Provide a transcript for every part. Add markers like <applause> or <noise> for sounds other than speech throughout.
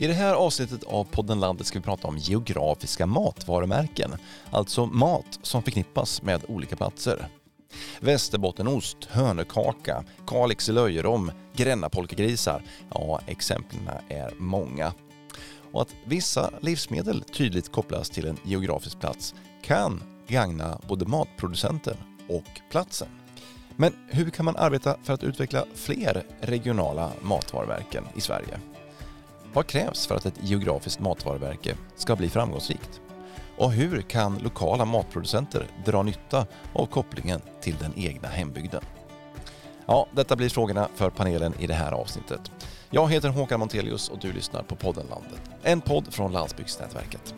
I det här avsnittet av podden Landet ska vi prata om geografiska matvarumärken, alltså mat som förknippas med olika platser. Västerbottenost, hönökaka, Kalix löjrom, Grännapolkagrisar. Ja, exemplen är många. Och att vissa livsmedel tydligt kopplas till en geografisk plats kan gagna både matproducenten och platsen. Men hur kan man arbeta för att utveckla fler regionala matvarumärken i Sverige? Vad krävs för att ett geografiskt matvarumärke ska bli framgångsrikt? Och hur kan lokala matproducenter dra nytta av kopplingen till den egna hembygden? Ja, detta blir frågorna för panelen i det här avsnittet. Jag heter Håkan Montelius och du lyssnar på podden Landet. En podd från Landsbygdsnätverket.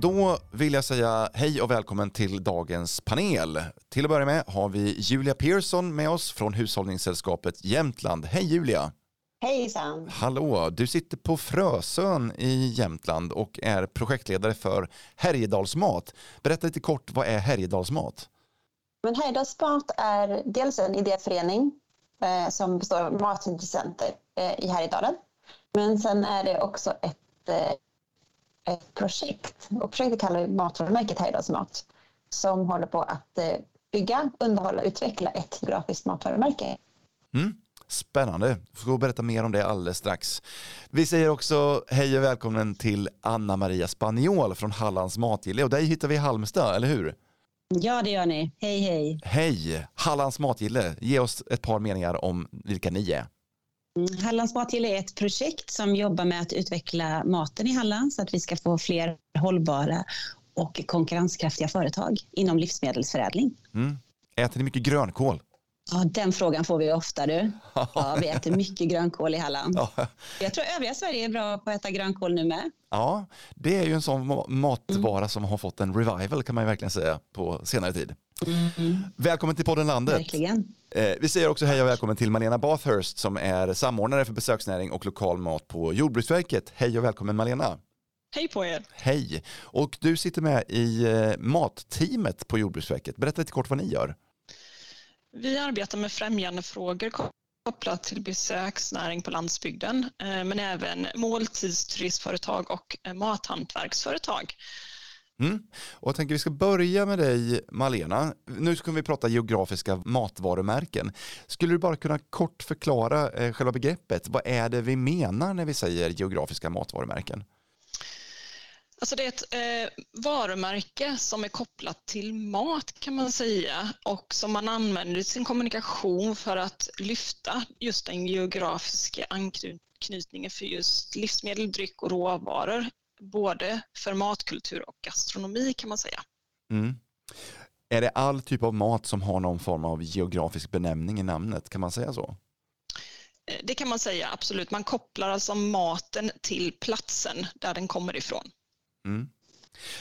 Då vill jag säga hej och välkommen till dagens panel. Till att börja med har vi Julia Pearson med oss från Hushållningssällskapet Jämtland. Hej Julia! Hejsan! Hallå! Du sitter på Frösön i Jämtland och är projektledare för Härjedalsmat. Berätta lite kort, vad är Härjedalsmat? Men Härjedalsmat är dels en idéförening eh, som består av matintressenter eh, i Härjedalen. Men sen är det också ett eh, ett projekt. Och projektet kallar vi Matvarumärket Härjedalsmat som håller på att eh, bygga, underhålla och utveckla ett grafiskt matvarumärke. Mm. Spännande. Vi får berätta mer om det alldeles strax. Vi säger också hej och välkommen till Anna Maria Spaniol från Hallands Matgille och dig hittar vi i Halmstad, eller hur? Ja, det gör ni. Hej, hej. Hej! Hallands Matgille, ge oss ett par meningar om vilka ni är. Mm. Hallands matgille är ett projekt som jobbar med att utveckla maten i Halland så att vi ska få fler hållbara och konkurrenskraftiga företag inom livsmedelsförädling. Mm. Äter ni mycket grönkål? Ja, den frågan får vi ofta du. <laughs> Ja, vi äter mycket grönkål i Halland. Ja. Jag tror övriga Sverige är bra på att äta grönkål nu med. Ja, det är ju en sån matvara mm. som har fått en revival kan man ju verkligen säga på senare tid. Mm. Välkommen till podden Landet. Verkligen. Eh, vi säger också hej och välkommen till Malena Bathurst som är samordnare för besöksnäring och lokal mat på Jordbruksverket. Hej och välkommen Malena. Hej på er. Hej. Och du sitter med i eh, matteamet på Jordbruksverket. Berätta lite kort vad ni gör. Vi arbetar med främjandefrågor kopplat till besöksnäring på landsbygden, eh, men även måltidsturistföretag och eh, mathantverksföretag. Mm. Och jag tänker vi ska börja med dig Malena. Nu ska vi prata geografiska matvarumärken. Skulle du bara kunna kort förklara eh, själva begreppet? Vad är det vi menar när vi säger geografiska matvarumärken? Alltså det är ett eh, varumärke som är kopplat till mat kan man säga och som man använder i sin kommunikation för att lyfta just den geografiska anknytningen för just livsmedel, dryck och råvaror både för matkultur och gastronomi kan man säga. Mm. Är det all typ av mat som har någon form av geografisk benämning i namnet? Kan man säga så? Eh, det kan man säga, absolut. Man kopplar alltså maten till platsen där den kommer ifrån. Mm.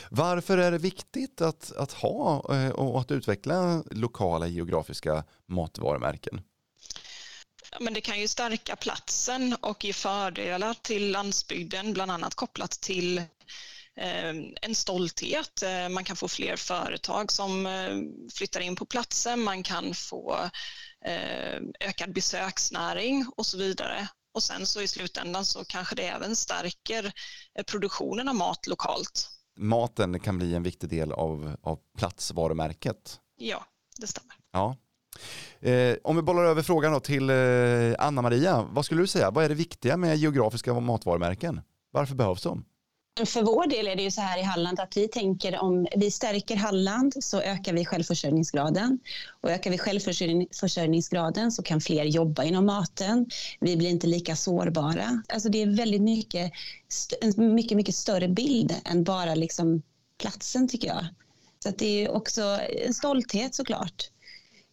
Varför är det viktigt att, att ha eh, och att utveckla lokala geografiska matvarumärken? men det kan ju stärka platsen och ge fördelar till landsbygden, bland annat kopplat till eh, en stolthet. Eh, man kan få fler företag som flyttar in på platsen, man kan få ökad besöksnäring och så vidare. Och sen så i slutändan så kanske det även stärker produktionen av mat lokalt. Maten kan bli en viktig del av, av platsvarumärket. Ja, det stämmer. Ja. Eh, om vi bollar över frågan då till eh, Anna-Maria, vad skulle du säga, vad är det viktiga med geografiska matvarumärken? Varför behövs de? För vår del är det ju så här i Halland att vi tänker om vi stärker Halland så ökar vi självförsörjningsgraden. Och ökar vi självförsörjningsgraden så kan fler jobba inom maten. Vi blir inte lika sårbara. Alltså det är väldigt mycket, en mycket, mycket större bild än bara liksom platsen tycker jag. Så det är också en stolthet såklart.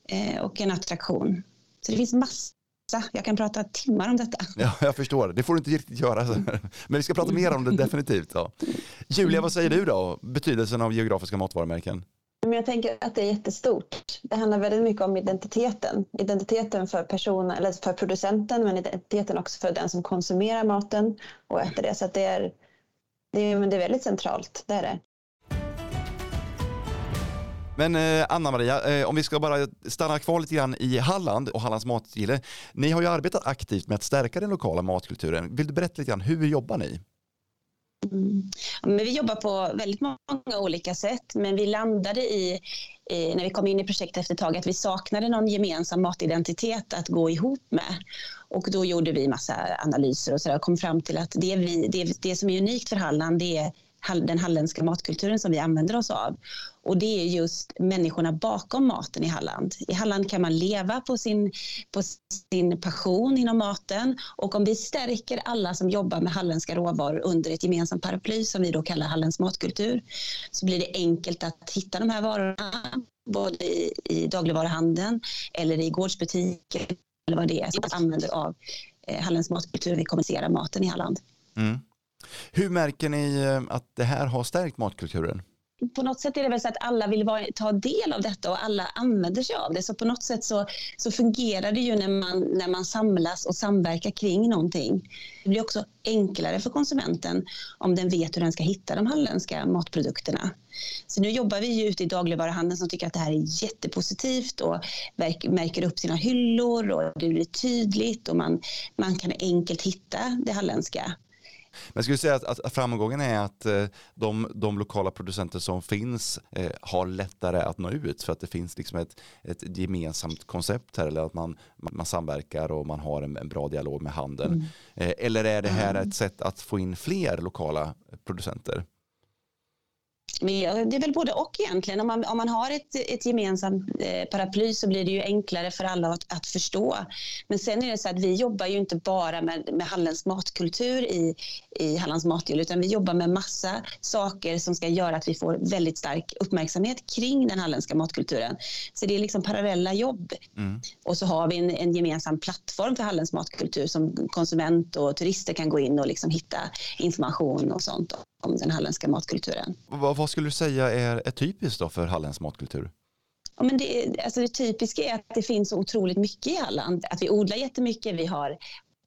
Eh, och en attraktion. Så det finns massor. Jag kan prata timmar om detta. Ja, jag förstår. Det får du inte riktigt göra. Men vi ska prata mer om det definitivt. Ja. Julia, vad säger du då? Betydelsen av geografiska matvarumärken? jag tänker att det är jättestort. Det handlar väldigt mycket om identiteten. Identiteten för personen, eller för producenten, men identiteten också för den som konsumerar maten och äter det. Så det är det, är, men det är väldigt centralt, det är det. Men eh, Anna-Maria, eh, om vi ska bara stanna kvar lite grann i Halland och Hallands matgille. Ni har ju arbetat aktivt med att stärka den lokala matkulturen. Vill du berätta lite grann, hur jobbar ni? Mm. Men vi jobbar på väldigt många olika sätt, men vi landade i, i, när vi kom in i projektet efter ett tag, att vi saknade någon gemensam matidentitet att gå ihop med. Och då gjorde vi massa analyser och, så där, och kom fram till att det, vi, det, det som är unikt för Halland, det är den halländska matkulturen som vi använder oss av. Och det är just människorna bakom maten i Halland. I Halland kan man leva på sin, på sin passion inom maten och om vi stärker alla som jobbar med halländska råvaror under ett gemensamt paraply som vi då kallar Hallands matkultur så blir det enkelt att hitta de här varorna både i, i dagligvaruhandeln eller i gårdsbutiker eller vad det är som använder av eh, Hallands matkultur när vi kommunicerar maten i Halland. Mm. Hur märker ni eh, att det här har stärkt matkulturen? på något sätt är det väl så att alla vill vara, ta del av detta och alla använder sig av det. Så på något sätt så, så fungerar det ju när man, när man samlas och samverkar kring någonting. Det blir också enklare för konsumenten om den vet hur den ska hitta de halländska matprodukterna. Så nu jobbar vi ju ute i dagligvaruhandeln som tycker att det här är jättepositivt och märker upp sina hyllor och det blir tydligt och man, man kan enkelt hitta det halländska. Men jag skulle säga att, att framgången är att eh, de, de, lokala producenter som finns eh, har lättare att nå ut för att det finns liksom ett, ett gemensamt koncept här eller att man, man samverkar och man har en, en bra dialog med handeln. Mm. Eh, eller är det här mm. ett sätt att få in fler lokala producenter? Men det är väl både och egentligen. Om man, om man har ett, ett gemensamt eh, paraply så blir det ju enklare för alla att, att, förstå. Men sen är det så att vi jobbar ju inte bara med, med Hallands matkultur i, i Hallands matjul utan vi jobbar med massa saker som ska göra att vi får väldigt stark uppmärksamhet kring den halländska matkulturen. Så det är liksom parallella jobb. Mm. Och så har vi en, en, gemensam plattform för Hallands matkultur som konsument och turister kan gå in och liksom hitta information och sånt om den halländska matkulturen. Vad, vad skulle du säga är, är typiskt då för Hallands matkultur? Ja, men det, alltså det typiska är att det finns så otroligt mycket i Halland. Att vi odlar jättemycket, vi har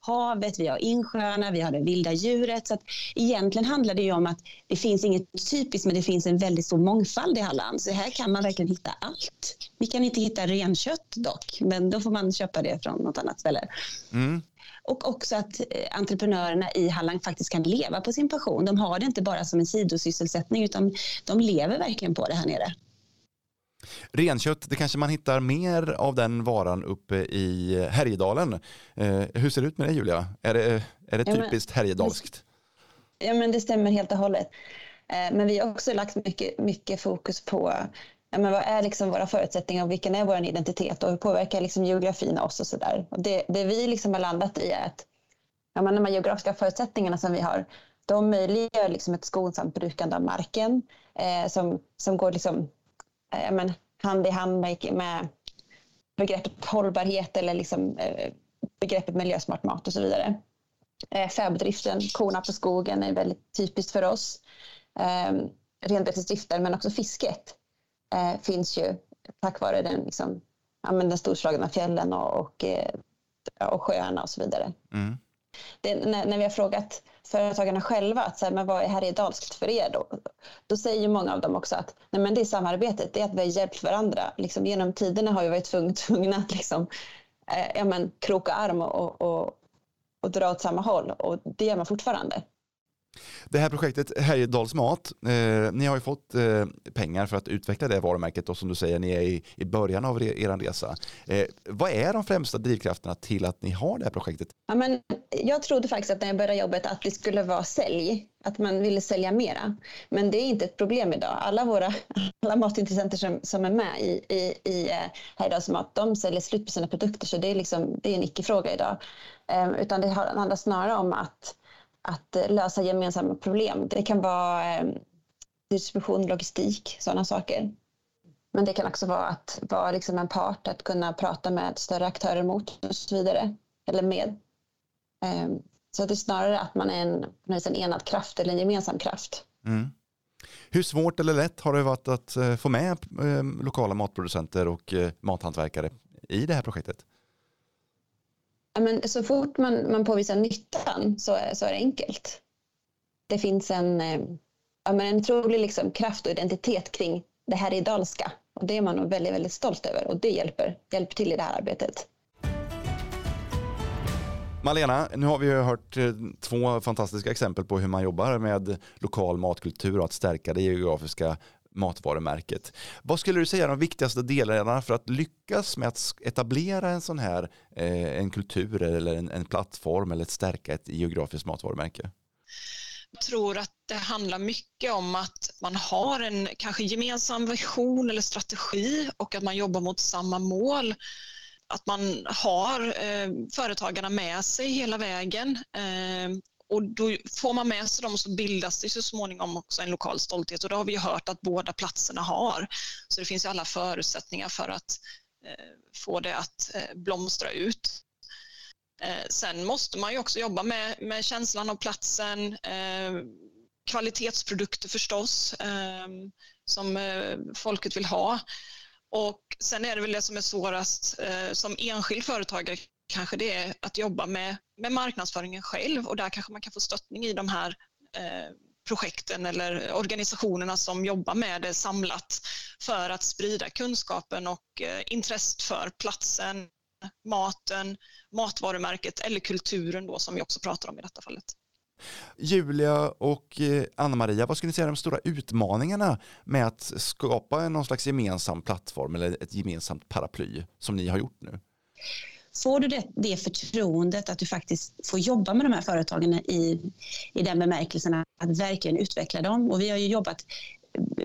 havet, vi har insjöarna, vi har det vilda djuret. Så att egentligen handlar det om att det finns inget typiskt men det finns en väldigt stor mångfald i Halland. Så här kan man verkligen hitta allt. Vi kan inte hitta renkött dock, men då får man köpa det från något annat ställe. Mm. Och också att eh, entreprenörerna i Halland faktiskt kan leva på sin passion. De har det inte bara som en sidosysselsättning utan de lever verkligen på det här nere. Renkött, det kanske man hittar mer av den varan uppe i Härjedalen. Eh, hur ser det ut med det Julia? Är det, är det typiskt ja, härjedalskt? Ja men det stämmer helt och hållet. Eh, men vi har också lagt mycket, mycket fokus på ja, men vad är liksom våra förutsättningar och vilken är vår identitet och hur påverkar liksom geografin oss och sådär. Det, det vi liksom har landat i är att ja, men de här geografiska förutsättningarna som vi har de möjliggör liksom ett skonsamt brukande av marken eh, som, som går liksom, eh, men, hand i hand med, med begreppet hållbarhet eller liksom, eh, begreppet miljösmart mat och så vidare. Eh, fäboddriften, korna på skogen är väldigt typiskt för oss. Eh, renbetesdriften men också fisket eh, finns ju tack vare den, liksom, ja, men den storslagna fjällen och, och, eh, och sjöarna och så vidare. Mm. Det, när, när, vi har frågat företagarna själva att så här, men vad är härjedalskt för er då? Då säger många av dem också att nej, men det är samarbetet, det är att vi har hjälpt varandra. Liksom, genom tiderna har vi varit tvungna, <laughs> tvungna att liksom, eh, ja, men, kroka arm och, och, och dra åt samma håll och det gör man fortfarande. Det här projektet Härjedals mat, eh, ni har ju fått eh, pengar för att utveckla det varumärket och som du säger, ni är i, i början av re, er resa. Eh, vad är de främsta drivkrafterna till att ni har det här projektet? Ja, men jag trodde faktiskt att när jag började jobbet att det skulle vara sälj, att man ville sälja mera. Men det är inte ett problem idag. Alla våra <laughs> alla matintressenter som, som är med i, i, i eh, Härjedals mat, de säljer slut på sina produkter så det är, liksom, det är en icke-fråga idag. Eh, utan det handlar snarare om att att eh, lösa gemensamma problem. Det kan vara ehm, distribution, logistik, sådana saker. Men det kan också vara att vara liksom en part, att kunna prata med större aktörer mot och så vidare. Eller med. Ehm, så det är snarare att man är en, en enad kraft eller en gemensam kraft. Mm. Hur svårt eller lätt har det varit att eh, få med ehm, lokala matproducenter och eh, mathantverkare i det här projektet? Men så fort man, man påvisar nyttan så är, så är det enkelt. det finns en, eh, ja, men en trolig liksom kraft och identitet kring det här är dalska. Och det är man nog väldigt, väldigt stolt över och det hjälper, hjälper till i det här arbetet. Malena, nu har vi hört eh, två fantastiska exempel på hur man jobbar med lokal matkultur och att stärka det geografiska matvarumärket. Vad skulle du säga är de viktigaste delarna för att lyckas med att etablera en sån här eh, en kultur eller en, en plattform eller att stärka ett geografiskt matvarumärke? Jag tror att det handlar mycket om att man har en kanske gemensam vision eller strategi och att man jobbar mot samma mål. Att man har eh, företagarna med sig hela vägen eh, och då får man med sig dem så bildas det så småningom också en lokal stolthet och det har vi hört att båda platserna har. Så det finns alla förutsättningar för att eh, få det att eh, blomstra ut. Eh, sen måste man ju också jobba med, med känslan av platsen, eh, kvalitetsprodukter förstås, eh, som eh, folket vill ha. Och sen är det väl det som är svårast eh, som enskild företagare kanske det är att jobba med, med marknadsföringen själv och där kanske man kan få stöttning i de här eh, projekten eller organisationerna som jobbar med det samlat för att sprida kunskapen och eh, intresset för platsen, maten, matvarumärket eller kulturen då som vi också pratar om i detta fallet. Julia och eh, Anna-Maria, vad skulle ni säga är de stora utmaningarna med att skapa någon slags gemensam plattform eller ett gemensamt paraply som ni har gjort nu? Får du det, det förtroendet att du faktiskt får jobba med de här företagen i, i den bemärkelsen att verkligen utveckla dem. Och vi har ju jobbat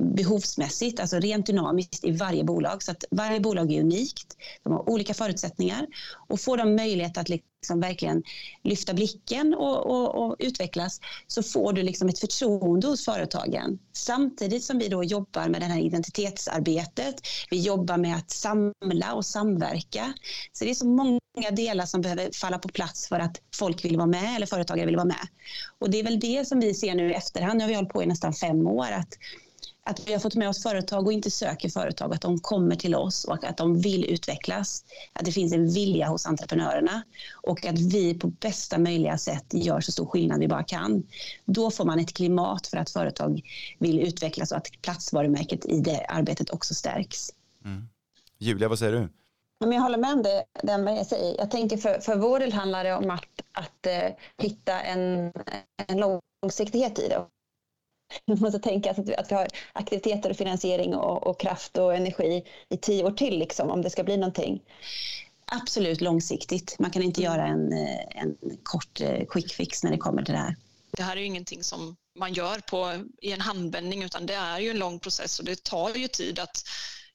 behovsmässigt, alltså rent dynamiskt i varje bolag. Så att varje bolag är unikt, de har olika förutsättningar och får de möjlighet att liksom verkligen lyfta blicken och, och, och, utvecklas så får du liksom ett förtroende hos företagen. Samtidigt som vi då jobbar med det här identitetsarbetet, vi jobbar med att samla och samverka. Så det är så många delar som behöver falla på plats för att folk vill vara med eller företagare vill vara med. Och det är väl det som vi ser nu i efterhand, nu har vi hållit på i nästan fem år, att att vi har fått med oss företag och inte söker företag, att de kommer till oss och att de vill utvecklas. Att det finns en vilja hos entreprenörerna och att vi på bästa möjliga sätt gör så stor skillnad vi bara kan. Då får man ett klimat för att företag vill utvecklas och att platsvarumärket i det arbetet också stärks. Mm. Julia, vad säger du? jag håller med om det, det jag säger. Jag tänker för, för vår del handlar det om att, att uh, hitta en, en långsiktighet i det <laughs> man måste tänka att vi, att vi har aktiviteter och finansiering och, och, kraft och energi i tio år till liksom, om det ska bli någonting. Absolut långsiktigt. Man kan inte göra en, en kort eh, quick fix när det kommer till det här. Det här är ju ingenting som man gör på, i en handvändning utan det är ju en lång process och det tar ju tid att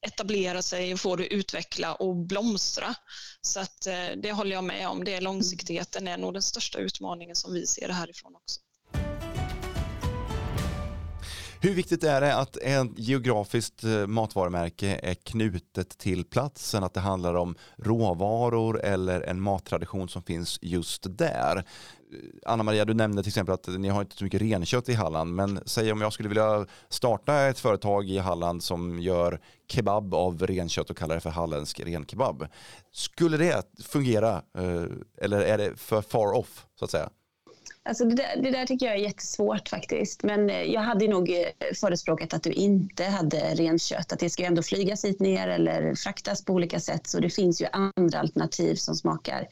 etablera sig och få det utveckla och blomstra. Så att eh, det håller jag med om. Det långsiktigheten är nog den största utmaningen som vi ser det härifrån också. Hur viktigt är det att ett geografiskt eh, matvarumärke är knutet till platsen, att det handlar om råvaror eller en mattradition som finns just där? Eh, Anna-Maria, du nämnde till exempel att ni har inte så mycket renkött i Halland, men säg om jag skulle vilja starta ett företag i Halland som gör kebab av renkött och kallar det för halländsk renkebab. Skulle det fungera eh, eller är det för far off så att säga? Alltså det, där, det där tycker jag är jättesvårt faktiskt. Men eh, jag hade nog eh, förespråkat att du inte hade renkött. Att det ska ändå flygas hit ner eller fraktas på olika sätt. Så det finns ju andra alternativ som smakar,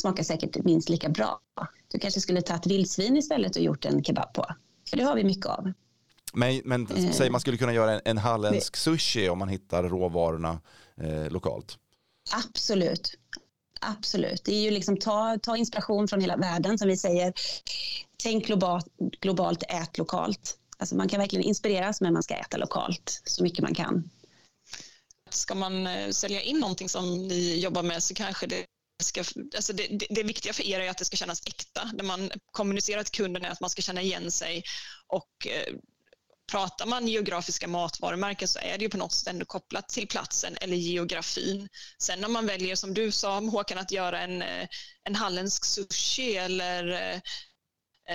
smakar säkert minst lika bra. Du kanske skulle tagit vildsvin istället och gjort en kebab på. För det har vi mycket av. Men, men eh. säg man skulle kunna göra en, en halländsk sushi om man hittar råvarorna eh, lokalt. Absolut. Absolut. Det är ju liksom ta, ta inspiration från hela världen som vi säger. Tänk globalt, globalt, ät lokalt. Alltså man kan verkligen inspireras men man ska äta lokalt så mycket man kan. Ska man eh, sälja in någonting som ni jobbar med så kanske det Ska, alltså det, det, det, viktiga för er är att det ska kännas äkta. När man kommunicerar till kunden är att man ska känna igen sig och eh, pratar man geografiska matvarumärken så är det ju på något sätt ändå kopplat till platsen eller geografin. Sen om man väljer, som du sa Håkan, att göra en, eh, en halländsk sushi eller eh,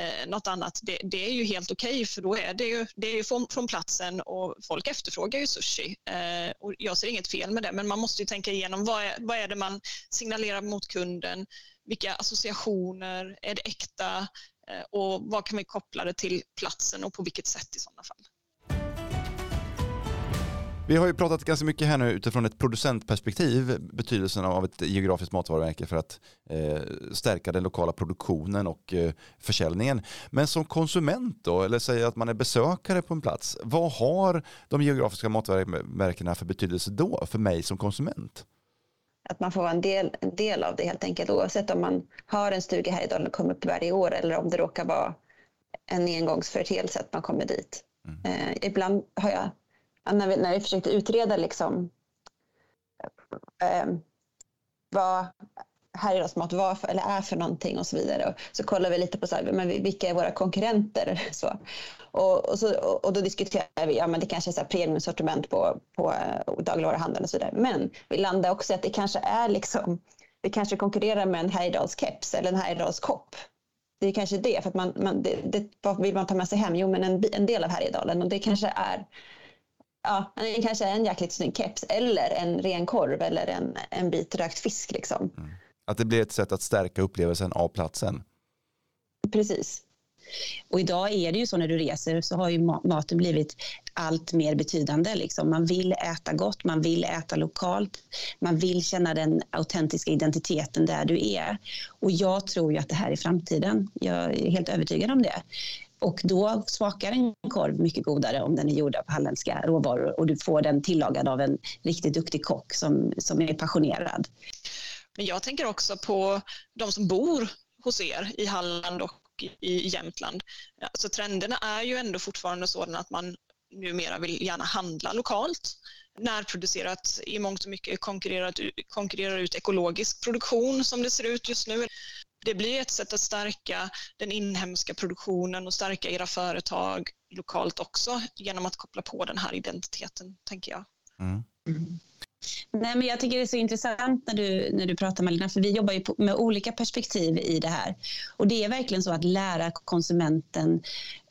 eh, något annat, det, det, är ju helt okej okay, för då är det ju, det är ju från, från platsen och folk efterfrågar ju sushi. Eh, och jag ser inget fel med det, men man måste ju tänka igenom vad är, vad är det man signalerar mot kunden? Vilka associationer? Är det äkta? Eh, och vad kan vi koppla det till platsen och på vilket sätt i sådana fall? Vi har ju pratat ganska mycket här nu utifrån ett producentperspektiv, betydelsen av ett geografiskt matvarumärke för att eh, stärka den lokala produktionen och eh, försäljningen. Men som konsument då, eller säg att man är besökare på en plats, vad har de geografiska matvarumärkena för betydelse då för mig som konsument? Att man får vara en del, en del av det helt enkelt oavsett om man har en stuga här i Dalen och kommer upp varje år eller om det råkar vara en engångsföreteelse att man kommer dit. Mm. Eh, ibland har jag när vi, när vi försökte utreda liksom, eh, vad Härjedalsmat var för, eller är för någonting och så vidare. Och så kollar vi lite på så här, men vilka är våra konkurrenter. <laughs> Så. Och, och, så, och då diskuterar vi, ja men det kanske är så här premiumsortiment på, på eh, dagligvaruhandeln och så vidare. Men vi landar också i att det kanske är liksom, vi kanske konkurrerar med en Härjedalskeps eller en Härjedalskopp. Det är kanske det, för att man, man det, det, vad vill man ta med sig hem? Jo men en, en del av Härjedalen och det kanske är ja, kanske en jäkligt snygg keps eller en ren korv eller en, en bit rökt fisk. Liksom. Mm. Att det blir ett sätt att stärka upplevelsen av platsen. Precis. Och idag är det ju så när du reser så har ju maten blivit allt mer betydande. Liksom. Man vill äta gott, man vill äta lokalt, man vill känna den autentiska identiteten där du är. Och jag tror ju att det här är framtiden. Jag är helt övertygad om det. Och då smakar en korv mycket godare om den är gjord av halländska råvaror och du får den tillagad av en riktigt duktig kock som, som är passionerad. Men jag tänker också på de som bor hos er i Halland och i Jämtland. Alltså trenderna är ju ändå fortfarande sådana att man numera vill gärna handla lokalt. Närproducerat i mångt och mycket konkurrerar, konkurrerar ut ekologisk produktion som det ser ut just nu det blir ett sätt att stärka den inhemska produktionen och stärka era företag lokalt också genom att koppla på den här identiteten, tänker jag. Mm. Mm. Nej, men jag tycker det är så intressant när du, när du pratar Malina, för vi jobbar ju på, med olika perspektiv i det här. Och det är verkligen så att lära konsumenten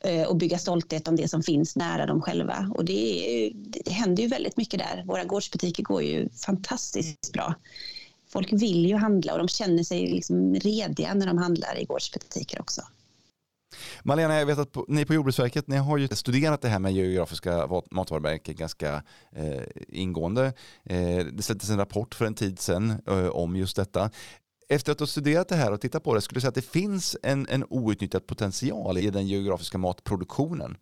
eh, och bygga stolthet om det som finns nära dem själva. Och det, är, det händer ju väldigt mycket där. Våra gårdsbutiker går ju fantastiskt bra folk vill ju handla och de känner sig liksom rediga när de handlar i gårdsbutiker också. Malena, jag vet att ni på Jordbruksverket ni har ju studerat det här med geografiska matvarumärken ganska eh, ingående. Eh, det släpptes en rapport för en tid sedan eh, om just detta. Efter att ha studerat det här och tittat på det, skulle du säga att det finns en, en outnyttjad potential i den geografiska matproduktionen?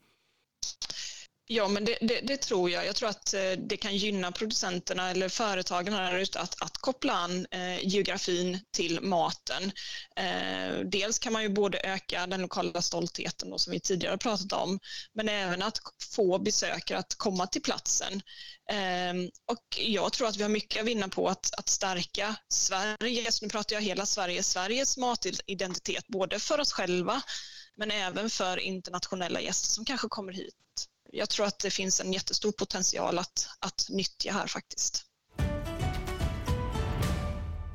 Ja, men det, det, det, tror jag. Jag tror att eh, det kan gynna producenterna eller företagen här ute att, att koppla an eh, geografin till maten. Eh, dels kan man ju både öka den lokala stoltheten då, som vi tidigare pratat om, men även att få besökare att komma till platsen. Eh, och jag tror att vi har mycket att vinna på att, att stärka Sverige, nu pratar jag hela Sverige, Sveriges matidentitet, både för oss själva men även för internationella gäster som kanske kommer hit jag tror att det finns en jättestor potential att, att nyttja här faktiskt.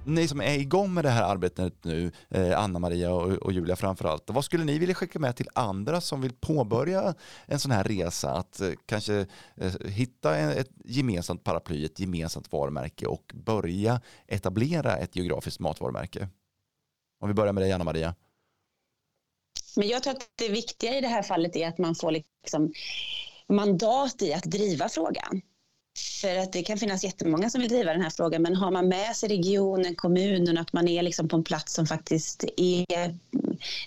Ni som är igång med det här arbetet nu, eh, Anna-Maria och, och Julia framförallt, vad skulle ni vilja skicka med till andra som vill påbörja en sån här resa? Att eh, kanske eh, hitta ett gemensamt paraply, ett gemensamt varumärke och börja etablera ett geografiskt matvarumärke? Om vi börjar med dig Anna-Maria. Men jag tror att det viktiga i det här fallet är att man får liksom mandat i att driva frågan. För att det kan finnas jättemånga som vill driva den här frågan men har man med sig regionen, kommunen att man är liksom på en plats som faktiskt är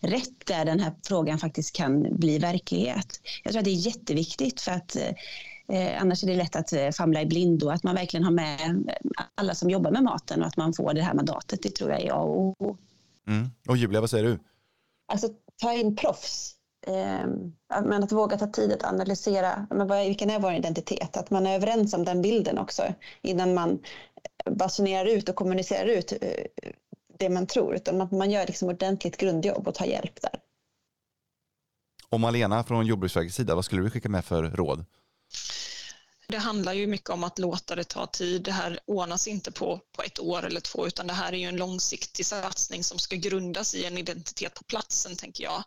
rätt där den här frågan faktiskt kan bli verklighet. Jag tror att det är jätteviktigt för att eh, annars är det lätt att eh, famla i blindo. Att man verkligen har med alla som jobbar med maten och att man får det här mandatet. Det tror jag är A och O. Mm. Och Julia, vad säger du? Alltså ta in proffs Eh, men att våga ta tid att analysera men vad, vilken är vår identitet. Att man är överens om den bilden också innan man eh, basunerar ut och kommunicerar ut eh, det man tror. Utan att man gör liksom ordentligt grundjobb och tar hjälp där. Och Malena från Jordbruksverkets sida, vad skulle du skicka med för råd? Det handlar ju mycket om att låta det ta tid. Det här ordnas inte på, på ett år eller två utan det här är ju en långsiktig satsning som ska grundas i en identitet på platsen tänker jag.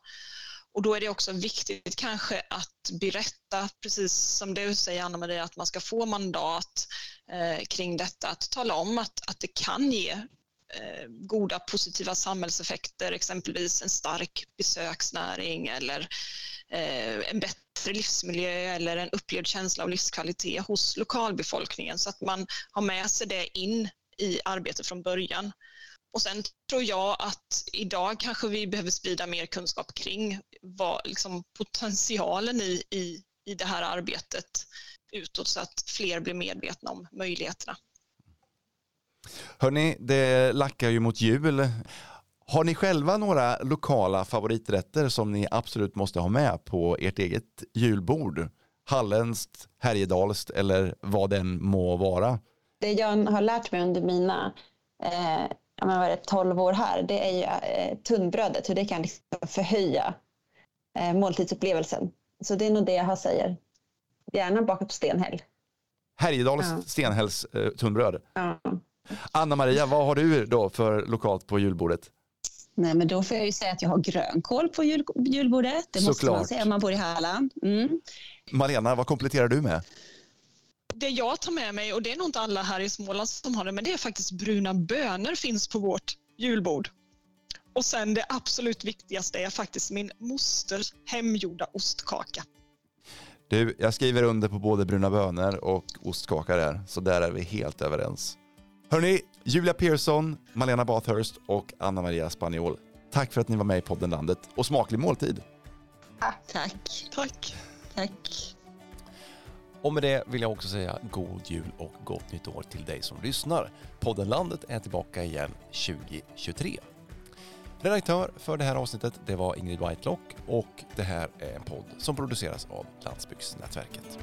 Och då är det också viktigt kanske att berätta, precis som du säger Anna-Maria, att man ska få mandat eh, kring detta, att tala om att, att det kan ge eh, goda positiva samhällseffekter, exempelvis en stark besöksnäring eller eh, Eh, en bättre livsmiljö eller en upplevd känsla av livskvalitet hos lokalbefolkningen så att man har med sig det in i arbetet från början. Och sen tror jag att idag kanske vi behöver sprida mer kunskap kring vad, liksom, potentialen i, i, i det här arbetet utåt så att fler blir medvetna om möjligheterna. Hörni, det lackar ju mot jul. Har ni själva några lokala favoriträtter som ni absolut måste ha med på ert eget julbord? Halländskt, Härjedalskt eller vad den må vara? Det jag har lärt mig under mina eh, ja, men vad är det, 12 år här, det är ju eh, tunnbrödet, hur det kan liksom förhöja eh, måltidsupplevelsen. Så det är nog det jag säger. Gärna bakat på stenhäll. Härjedals ja. stenhälls eh, tunnbröd. Ja. Anna-Maria, vad har du då för lokalt på julbordet? Nej, men då får jag ju säga att jag har grönkål på jul, julbordet. Det måste Såklart. man säga om man bor i Halland. Mm. Malena, vad kompletterar du med? Det jag tar med mig, och det är nog inte alla här i Småland som har det, men det är faktiskt bruna bönor finns på vårt julbord. Och sen det absolut viktigaste är faktiskt min mosters hemgjorda ostkaka. Du, jag skriver under på både bruna bönor och ostkaka där, så där är vi helt överens. Hörni, Julia Pearson, Malena Bathurst och Anna Maria Spaniol. Tack för att ni var med i podden Landet och smaklig måltid. Tack. Tack. Tack. Och med det vill jag också säga god jul och gott nytt år till dig som lyssnar. Podden Landet är tillbaka igen 2023. Redaktör för det här avsnittet det var Ingrid Whitelock och det här är en podd som produceras av Landsbygdsnätverket.